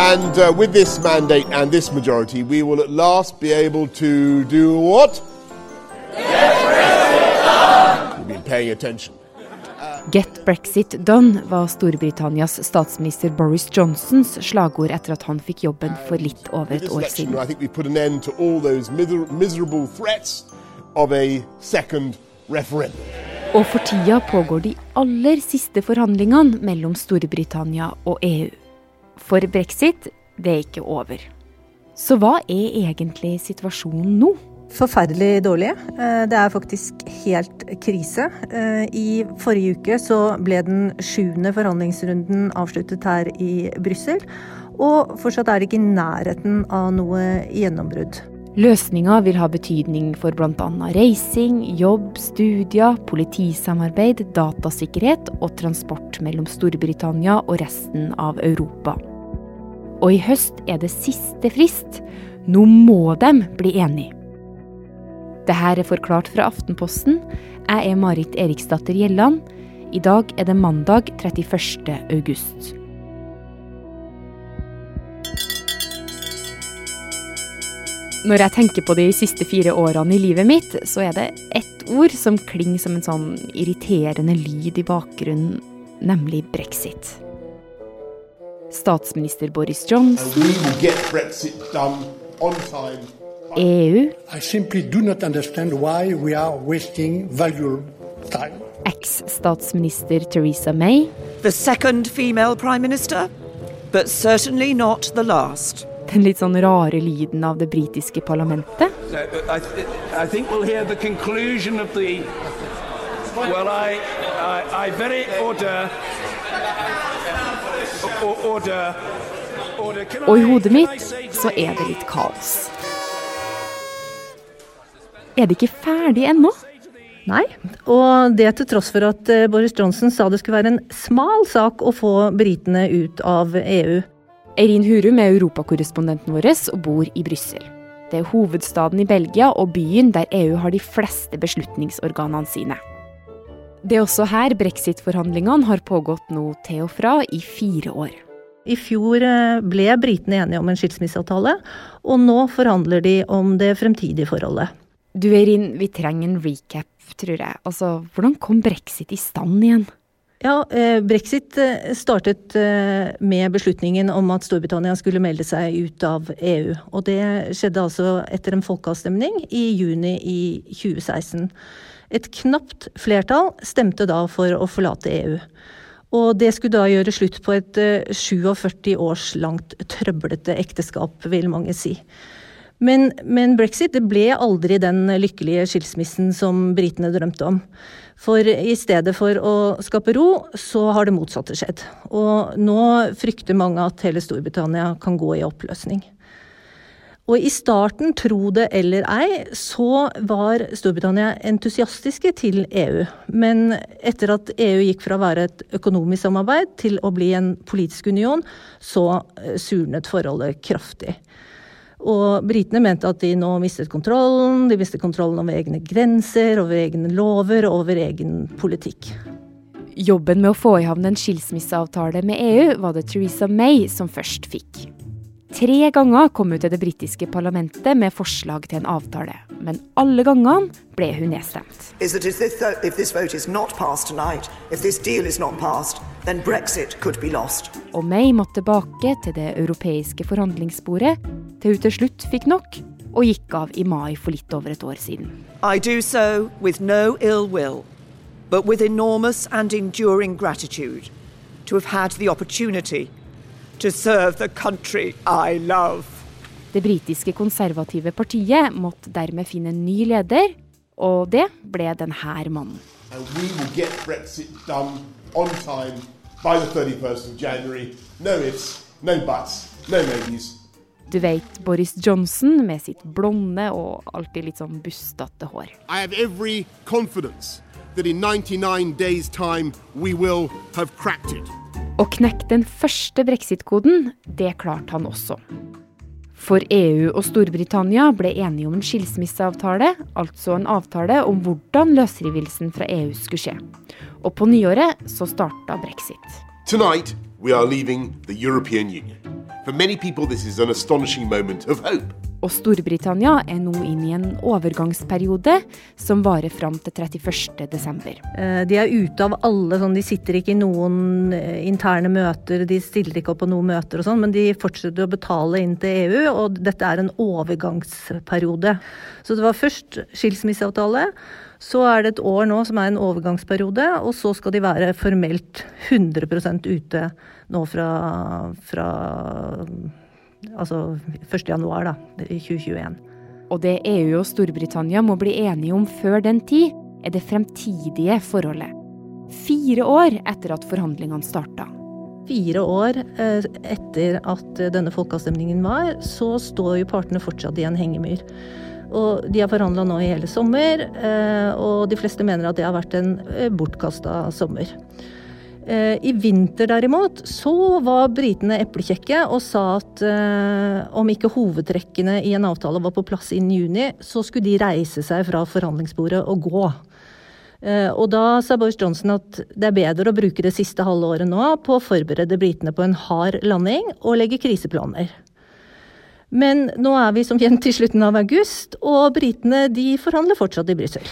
And uh, with this mandate and this majority, we will at last be able to do what? You've been paying attention. Get Brexit done var Storbritannias statsminister Boris Johnsons slagord etter at han fikk jobben for litt over et this år siden. I think we put an end to all those miserable threats of a second referendum. Og for tida pågår de aller siste forhandlingene mellom Storbritannia og EU. For brexit, det er ikke over. Så hva er egentlig situasjonen nå? Forferdelig dårlig. Eh, Det er faktisk helt krise. Eh, I forrige uke så ble den sjuende forhandlingsrunden avsluttet her i Brussel. Og fortsatt er det ikke i nærheten av noe gjennombrudd. Løsninga vil ha betydning for bl.a. reising, jobb, studier, politisamarbeid, datasikkerhet og transport mellom Storbritannia og resten av Europa. Og i høst er det siste frist. Nå må de bli enige. Det her er forklart fra Aftenposten. Jeg er Marit Eriksdatter Gjelland. I dag er det mandag 31. august. Når jeg tenker på de siste fire årene i livet mitt, så er det ett ord som klinger som en sånn irriterende lyd i bakgrunnen, nemlig brexit. Statsminister Boris Johnson, we will get Brexit done on time. EU, I simply do not understand why we are wasting valuable time. eks-statsminister Theresa May, The second female Prime Minister, but certainly not the last. den litt sånn rare lyden av det britiske parlamentet, No, I, th- I think we'll hear the conclusion. Well, I, I, I very order. o- Order. Order. Can og i hodet mitt så er det litt kaos. Er det ikke ferdig ennå? Nei, og det til tross for at eh, Boris Johnson sa det skulle være en smal sak å få britene ut av EU. Eirin Hurum er europakorrespondenten vår og bor i Brussel. Det er hovedstaden i Belgia og byen der EU har de fleste beslutningsorganene sine. Det er også her brexit-forhandlingene har pågått nå til og fra i fire år. I fjor eh, ble britene enige om en skilsmisseavtale, og nå forhandler de om det fremtidige forholdet. Du Eirin, vi trenger en recap, tror jeg. Altså, hvordan kom brexit i stand igjen? Ja, eh, Brexit eh, startet eh, med beslutningen om at Storbritannia skulle melde seg ut av EU. Og det skjedde altså etter en folkeavstemning i juni i 2016. Et knapt flertall stemte da for å forlate EU. Og det skulle da gjøre slutt på et eh, 47 års langt trøblete ekteskap, vil mange si. Men, men brexit det ble aldri den lykkelige skilsmissen som britene drømte om. For i stedet for å skape ro, så har det motsatte skjedd. Og nå frykter mange at hele Storbritannia kan gå i oppløsning. Og i starten, tro det eller ei, så var Storbritannia entusiastiske til EU. Men etter at EU gikk fra å være et økonomisk samarbeid til å bli en politisk union, så eh, surnet forholdet kraftig. Og britene mente at de nå mistet kontrollen. De mistet kontrollen over egne grenser, over egne lover og over egen politikk. Jobben med å få i havn en skilsmisseavtale med EU var det Theresa May som først fikk. Tre ganger kom hun til det britiske parlamentet med forslag til en avtale, men alle gangene ble hun nedstemt. Og May måtte tilbake til det europeiske forhandlingsbordet til hun til slutt fikk nok og gikk av i mai for litt over et år siden. I do so with no ill will, but with enormous and enduring gratitude to have had the opportunity to serve the country I love. Det britiske konservative partiet måtte dermed finne en ny leder, og det ble denne mannen. And we will get Brexit done on time by the 31st of January. No ifs, no buts, no maybes. Du vet Boris Johnson med sitt blonde og alltid litt sånn bustete hår. I have every confidence that in 99 days' time we will have cracked it. Å knekke den første brexit-koden, det klarte han også. For EU og Storbritannia ble enige om en skilsmisseavtale, altså en avtale om hvordan løsrivelsen fra EU skulle skje. Og på nyåret så starta brexit. Tonight we are leaving the European Union. For many people, this is an astonishing moment of hope. Og Storbritannia er nå inne i en overgangsperiode som varer fram til 31.12. Eh, de er ute av alle sånn, de sitter ikke i noen eh, interne møter, de stiller ikke opp på noen møter og sånn, men de fortsetter å betale inn til EU, og dette er en overgangsperiode. Så det var først skilsmisseavtale. Så er det et år nå som er en overgangsperiode, og så skal de være formelt 100% ute nå fra, fra altså 1. januar da, i 2021. Og det EU og Storbritannia må bli enige om før den tid, er det fremtidige forholdet. Fire år etter at forhandlingene starta. Fire år eh, etter at denne folkeavstemningen var, så står jo partene fortsatt i en hengemyr. Og de har forhandla nå i hele sommer, eh, og de fleste mener at det har vært en eh, bortkasta sommer. Eh, I vinter derimot så var britene eplekjekke og sa at om ikke hovedtrekkene i en avtale var på plass innen juni, så skulle de reise seg fra forhandlingsbordet og gå. Og da sa Boris Johnson at det er bedre å bruke det siste halve året nå på å forberede britene på en hard landing og legge kriseplaner. Men nå er vi som kjent til slutten av august, og britene de forhandler fortsatt i Brussel.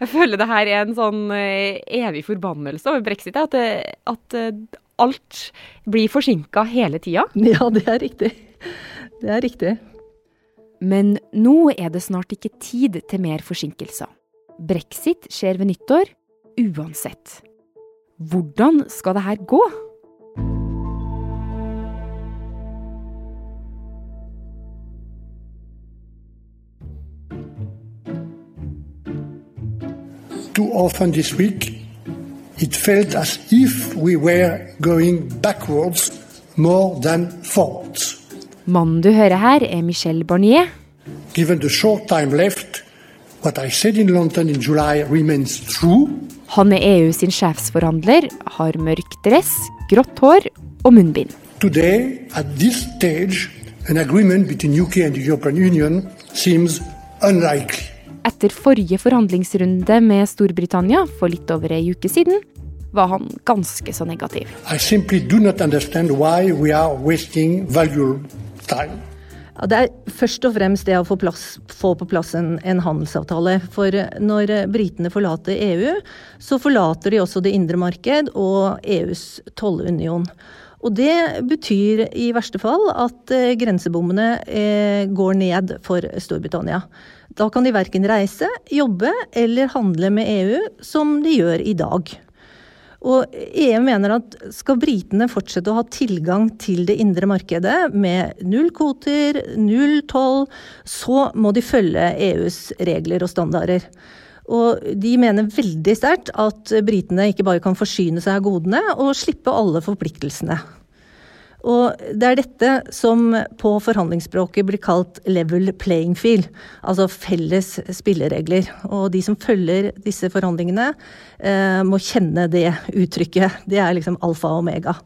Jeg føler det her er en sånn eh, evig forbannelse over brexit. At, at eh, alt blir forsinka hele tida. Ja, det er riktig. Det er riktig. Men nå er det snart ikke tid til mer forsinkelser. Brexit skjer ved nyttår uansett. Hvordan skal det her gå? Too often this week, it felt as if we were going backwards more than forwards. Mannen du hører her, er Michel Barnier. Given the short time left, what I said in London in July remains true. Han er EU sin sjefsforhandler, har mørk dress, grått hår og munnbind. Today, at this stage, an agreement between UK and the European Union seems unlikely. Etter forrige forhandlingsrunde med Storbritannia for litt over ei uke siden, var han ganske så negativ. I simply do not understand why we are wasting valuable time. Ja, det er først og fremst det å få, plass, få på plass en, en, handelsavtale. For når britene forlater EU, så forlater de også det indre marked og EUs tollunion. Og det betyr i verste fall at eh, grensebommene eh, går ned for Storbritannia. Da kan de verken reise, jobbe eller handle med EU som de gjør i dag. Og EU mener at skal britene fortsette å ha tilgang til det indre markedet med null kvoter, null toll, så må de følge EUs regler og standarder. Og de mener veldig sterkt at britene ikke bare kan forsyne seg av godene og slippe alle forpliktelsene. Og det er dette som på forhandlingsspråket blir kalt level playing field, altså felles spilleregler. Og de som følger disse forhandlingene, eh, må kjenne det uttrykket. Det er liksom alfa og omega.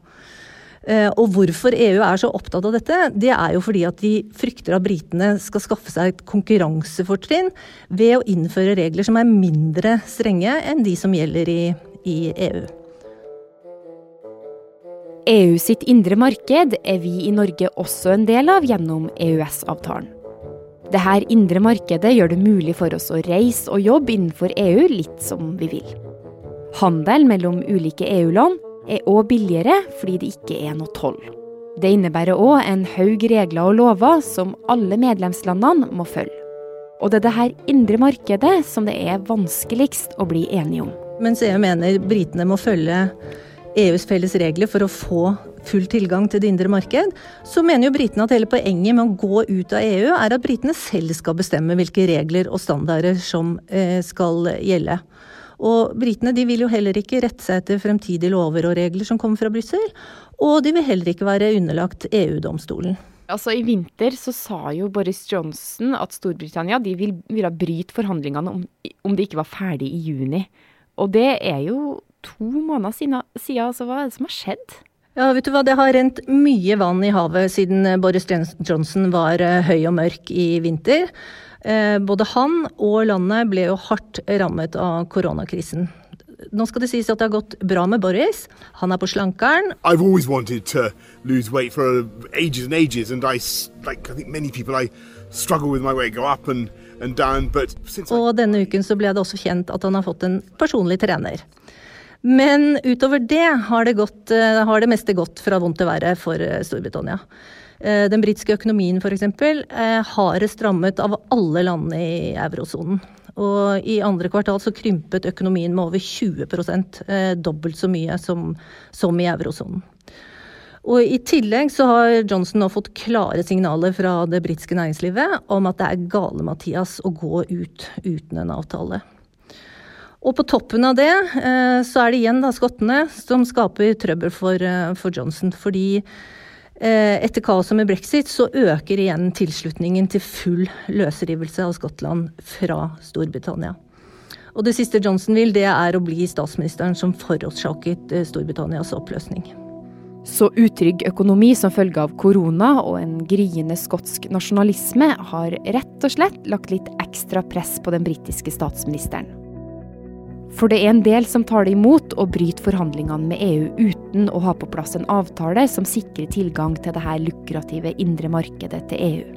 Eh, og hvorfor EU er så opptatt av dette, det er jo fordi at de frykter at britene skal skaffe seg et konkurransefortrinn ved å innføre regler som er mindre strenge enn de som gjelder i, i EU. EU sitt indre marked er vi i Norge også en del av gjennom EØS-avtalen. Dette indre markedet gjør det mulig for oss å reise og jobbe innenfor EU litt som vi vil. Handel mellom ulike EU-land er òg billigere fordi det ikke er noe toll. Det innebærer òg en haug regler og lover som alle medlemslandene må følge. Og det er dette indre markedet som det er vanskeligst å bli enige om. Mens EU mener britene må følge EUs felles regler for å få full tilgang til det indre marked, så mener jo britene at hele poenget med å gå ut av EU er at britene selv skal bestemme hvilke regler og standarder som eh, skal gjelde. Og britene de vil jo heller ikke rette seg etter fremtidige lover og regler som kommer fra Brussel. Og de vil heller ikke være underlagt EU-domstolen. Altså I vinter så sa jo Boris Johnson at Storbritannia de vil, ville bryte forhandlingene om, om de ikke var ferdig i juni. Og det er jo to måneder siden, altså hva er det som har skjedd? Ja, vet du hva, Det har rent mye vann i havet siden Boris Johnson var eh, høy og mørk i vinter. Eh, både han og landet ble jo hardt rammet av koronakrisen. nå skal det sies at det har gått bra med Boris. Han er på slankeren. I've always wanted to lose weight for ages and ages, and I, like I think many people, I struggle with my weight, go up and, and down. But since I Og denne uken så ble det også kjent at han har fått en personlig trener. Men utover det har det, gått, eh, har det meste gått fra vondt til verre for eh, Storbritannia. Eh, Den britiske økonomien f.eks. har strammet av alle landene i eurosonen. Og i andre kvartal så krympet økonomien med over 20 eh, dobbelt så mye som, som i eurosonen. Og I tillegg så har Johnson nå fått klare signaler fra det britiske næringslivet om at det er gale-Mathias å gå ut uten en avtale. Og på toppen av det eh, så er det igjen da skottene som skaper trøbbel for, eh, for Johnson. Fordi eh, etter kaoset med brexit så øker igjen tilslutningen til full løsrivelse av Skottland fra Storbritannia. Og det siste Johnson vil, det er å bli statsministeren som forårsaket Storbritannias oppløsning. Så utrygg økonomi som følge av korona og en gryende skotsk nasjonalisme har rett og slett lagt litt ekstra press på den britiske statsministeren. For det er en del som tar det imot å bryte forhandlingene med EU uten å ha på plass en avtale som sikrer tilgang til dette lukrative indre markedet til EU.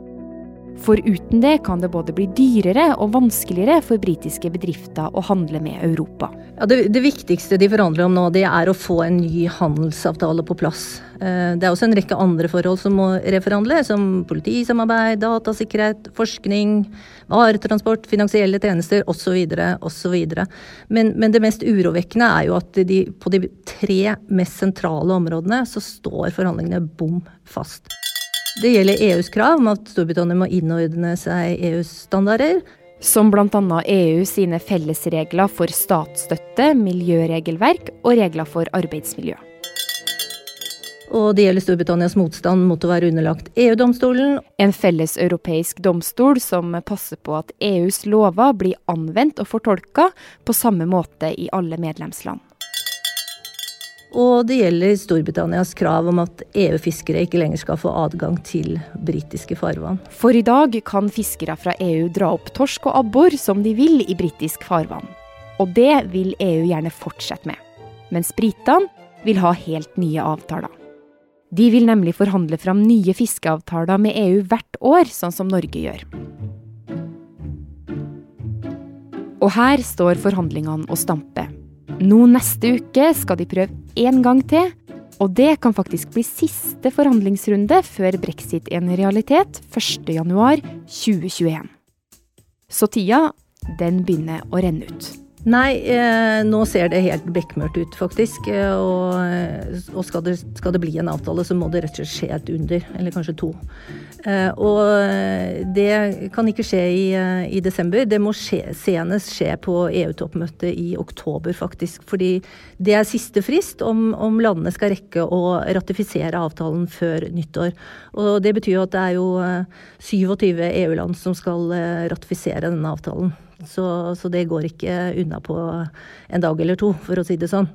For uten det kan det både bli dyrere og vanskeligere for britiske bedrifter å handle med Europa. Ja, det, det, viktigste de forhandler om nå, det er å få en ny handelsavtale på plass. Eh, det er også en rekke andre forhold som må reforhandle, som politisamarbeid, datasikkerhet, forskning, varetransport, finansielle tjenester osv. osv. Men, men det mest urovekkende er jo at de, på de tre mest sentrale områdene så står forhandlingene bom fast. Det gjelder EUs krav om at Storbritannia må innordne seg EUs standarder. Som bl.a. EU sine fellesregler for statsstøtte, miljøregelverk og regler for arbeidsmiljø. Og det gjelder Storbritannias motstand mot å være underlagt EU-domstolen. En felles europeisk domstol som passer på at EUs lover blir anvendt og fortolka på samme måte i alle medlemsland. Og det gjelder Storbritannias krav om at EU-fiskere ikke lenger skal få adgang til britiske farvann. For i dag kan fiskere fra EU dra opp torsk og abbor som de vil i britisk farvann. Og det vil EU gjerne fortsette med. Mens britene vil ha helt nye avtaler. De vil nemlig forhandle fram nye fiskeavtaler med EU hvert år, sånn som Norge gjør. Og her står forhandlingene og stamper. Nå neste uke skal de prøve én gang til, og det kan faktisk bli siste forhandlingsrunde før brexit er en realitet 1.1.2021. Så tida, den begynner å renne ut. Nei, eh, nå ser det helt bekmørkt ut, faktisk. Eh, og, og skal, det, skal, det, bli en avtale, så må det rett og slett skje et under. Eller kanskje to. Eh, og eh, det kan ikke skje i, eh, i desember. Det må skje, senest skje på EU-toppmøtet i oktober, faktisk. Fordi det er siste frist om, om, landene skal rekke å ratifisere avtalen før nyttår. Og det betyr jo at det er jo 27 EU-land som skal ratifisere denne avtalen. Så, så, det går ikke unna på en dag eller to, for å si det sånn.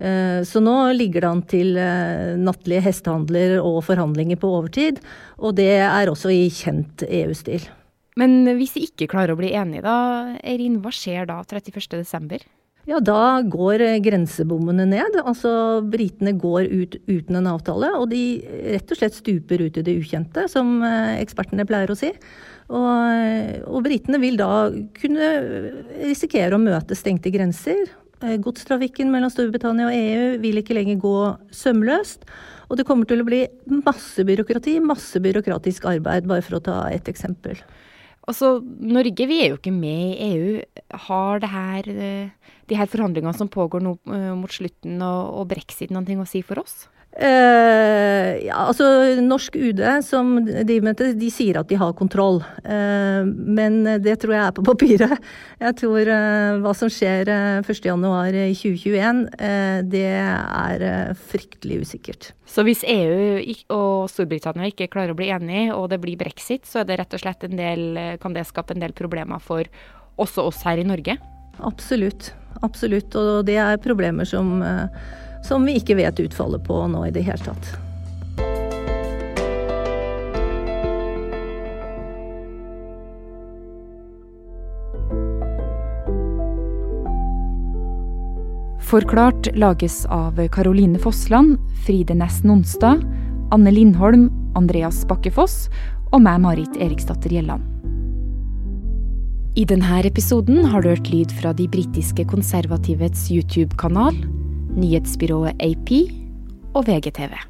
Eh, så nå ligger det an til eh, nattlige hestehandler og forhandlinger på overtid. Og det er også i kjent EU-stil. Men hvis de ikke klarer å bli enige, da, Eirin, hva skjer da 31.12.? Ja, da går grensebommene ned. Altså britene går ut uten en avtale. Og de rett og slett stuper ut i det ukjente, som eh, ekspertene pleier å si. Og, og britene vil da kunne risikere å møte stengte grenser. Eh, godstrafikken mellom Storbritannia og EU vil ikke lenger gå sømløst. Og det kommer til å bli masse byråkrati, masse byråkratisk arbeid, bare for å ta ett eksempel. Altså, Norge vi er jo ikke med i EU. Har det her, eh, de her forhandlingene som pågår nå eh, mot slutten, og, og brexit noe å si for oss? Uh, ja, altså Norsk UD som driver med de sier at de har kontroll. Uh, men det tror jeg er på papiret. Jeg tror uh, hva som skjer uh, 1.1.2021, det er fryktelig usikkert. Så hvis EU og Storbritannia ikke klarer å bli enige, og det blir brexit, så er det del, kan det skape en del problemer for også oss her i Norge? Absolutt. Absolutt. Og det er problemer som som vi ikke vet utfallet på nå i det hele tatt. Forklart lages av Caroline Fossland, Fride Næss Nonstad, Anne Lindholm, Andreas Bakkefoss og meg, Marit Eriksdatter Gjelland. I denne episoden har du hørt lyd fra de britiske konservativets YouTube-kanal, nyhetsbyrået AP og VGTV.